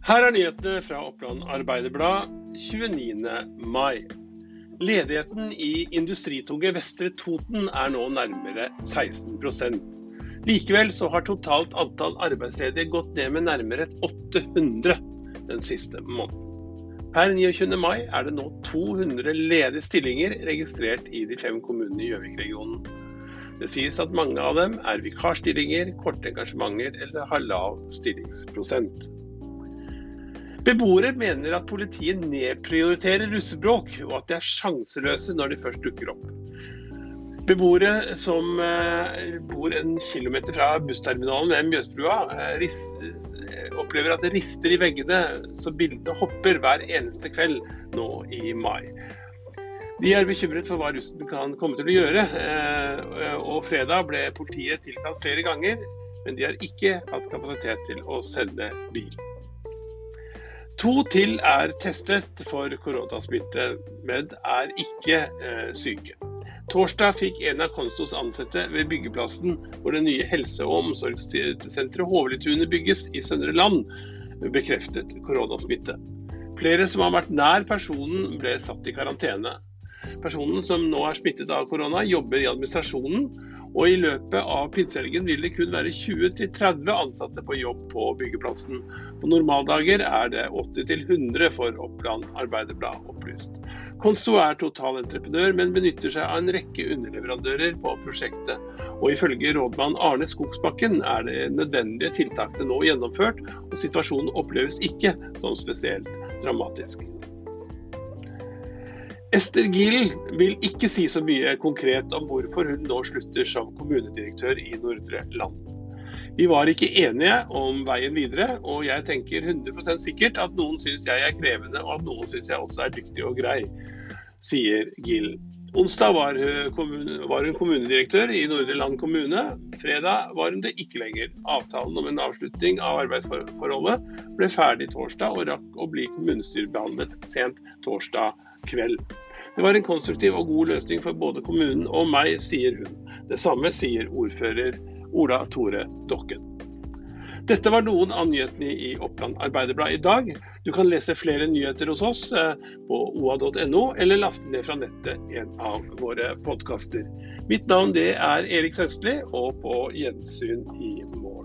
Her er nyhetene fra Oppland Arbeiderblad 29. mai. Ledigheten i industritunge Vestre Toten er nå nærmere 16% Likevel så har totalt antall arbeidsledige gått ned med nærmere 800 den siste måneden. Per 29. mai er det nå 200 ledige stillinger registrert i de fem kommunene i Gjøvik-regionen. Det sies at mange av dem er vikarstillinger, korte engasjementer eller har lav stillingsprosent. Beboere mener at politiet nedprioriterer russebråk, og at de er sjanseløse når de først dukker opp. Beboere som eh, bor en kilometer fra bussterminalen ved Mjøsbrua, eh, eh, opplever at det rister i veggene så bildene hopper hver eneste kveld nå i mai. De er bekymret for hva russen kan komme til å gjøre. Og Fredag ble politiet tilkalt flere ganger, men de har ikke hatt kapasitet til å sende bil. To til er testet for koronasmitte, men er ikke eh, syke. Torsdag fikk en av Konstos ansatte ved byggeplassen hvor det nye helse- og omsorgssenteret Hovletunet bygges i Søndre Land, bekreftet koronasmitte. Flere som har vært nær personen, ble satt i karantene. Personen som nå er smittet av korona, jobber i administrasjonen. Og i løpet av pinsehelgen vil det kun være 20-30 ansatte på jobb på byggeplassen. På normaldager er det 80-100 for Oppland Arbeiderblad opplyst. Konsto er totalentreprenør, men benytter seg av en rekke underleverandører på prosjektet. Og ifølge rådmann Arne Skogsbakken er det nødvendige tiltakene nå gjennomført, og situasjonen oppleves ikke som spesielt dramatisk. Ester Gill vil ikke si så mye konkret om hvorfor hun nå slutter som kommunedirektør i Nordre Land. Vi var ikke enige om veien videre, og jeg tenker 100% sikkert at noen syns jeg er krevende, og at noen syns jeg også er dyktig og grei, sier Gill. Onsdag var hun, kommunedirektør i Nordre Land kommune. Fredag var hun det ikke lenger. Avtalen om en avslutning av arbeidsforholdet ble ferdig torsdag, og rakk å bli kommunestyrebehandlet sent torsdag kveld. Det var en konstruktiv og god løsning for både kommunen og meg, sier hun. Det samme sier ordfører Ola Tore Dokken. Dette var noen av nyhetene i Oppland Arbeiderblad i dag. Du kan lese flere nyheter hos oss eh, på oa.no, eller laste ned fra nettet en av våre podkaster. Mitt navn det er Erik Søstli, og på gjensyn i morgen.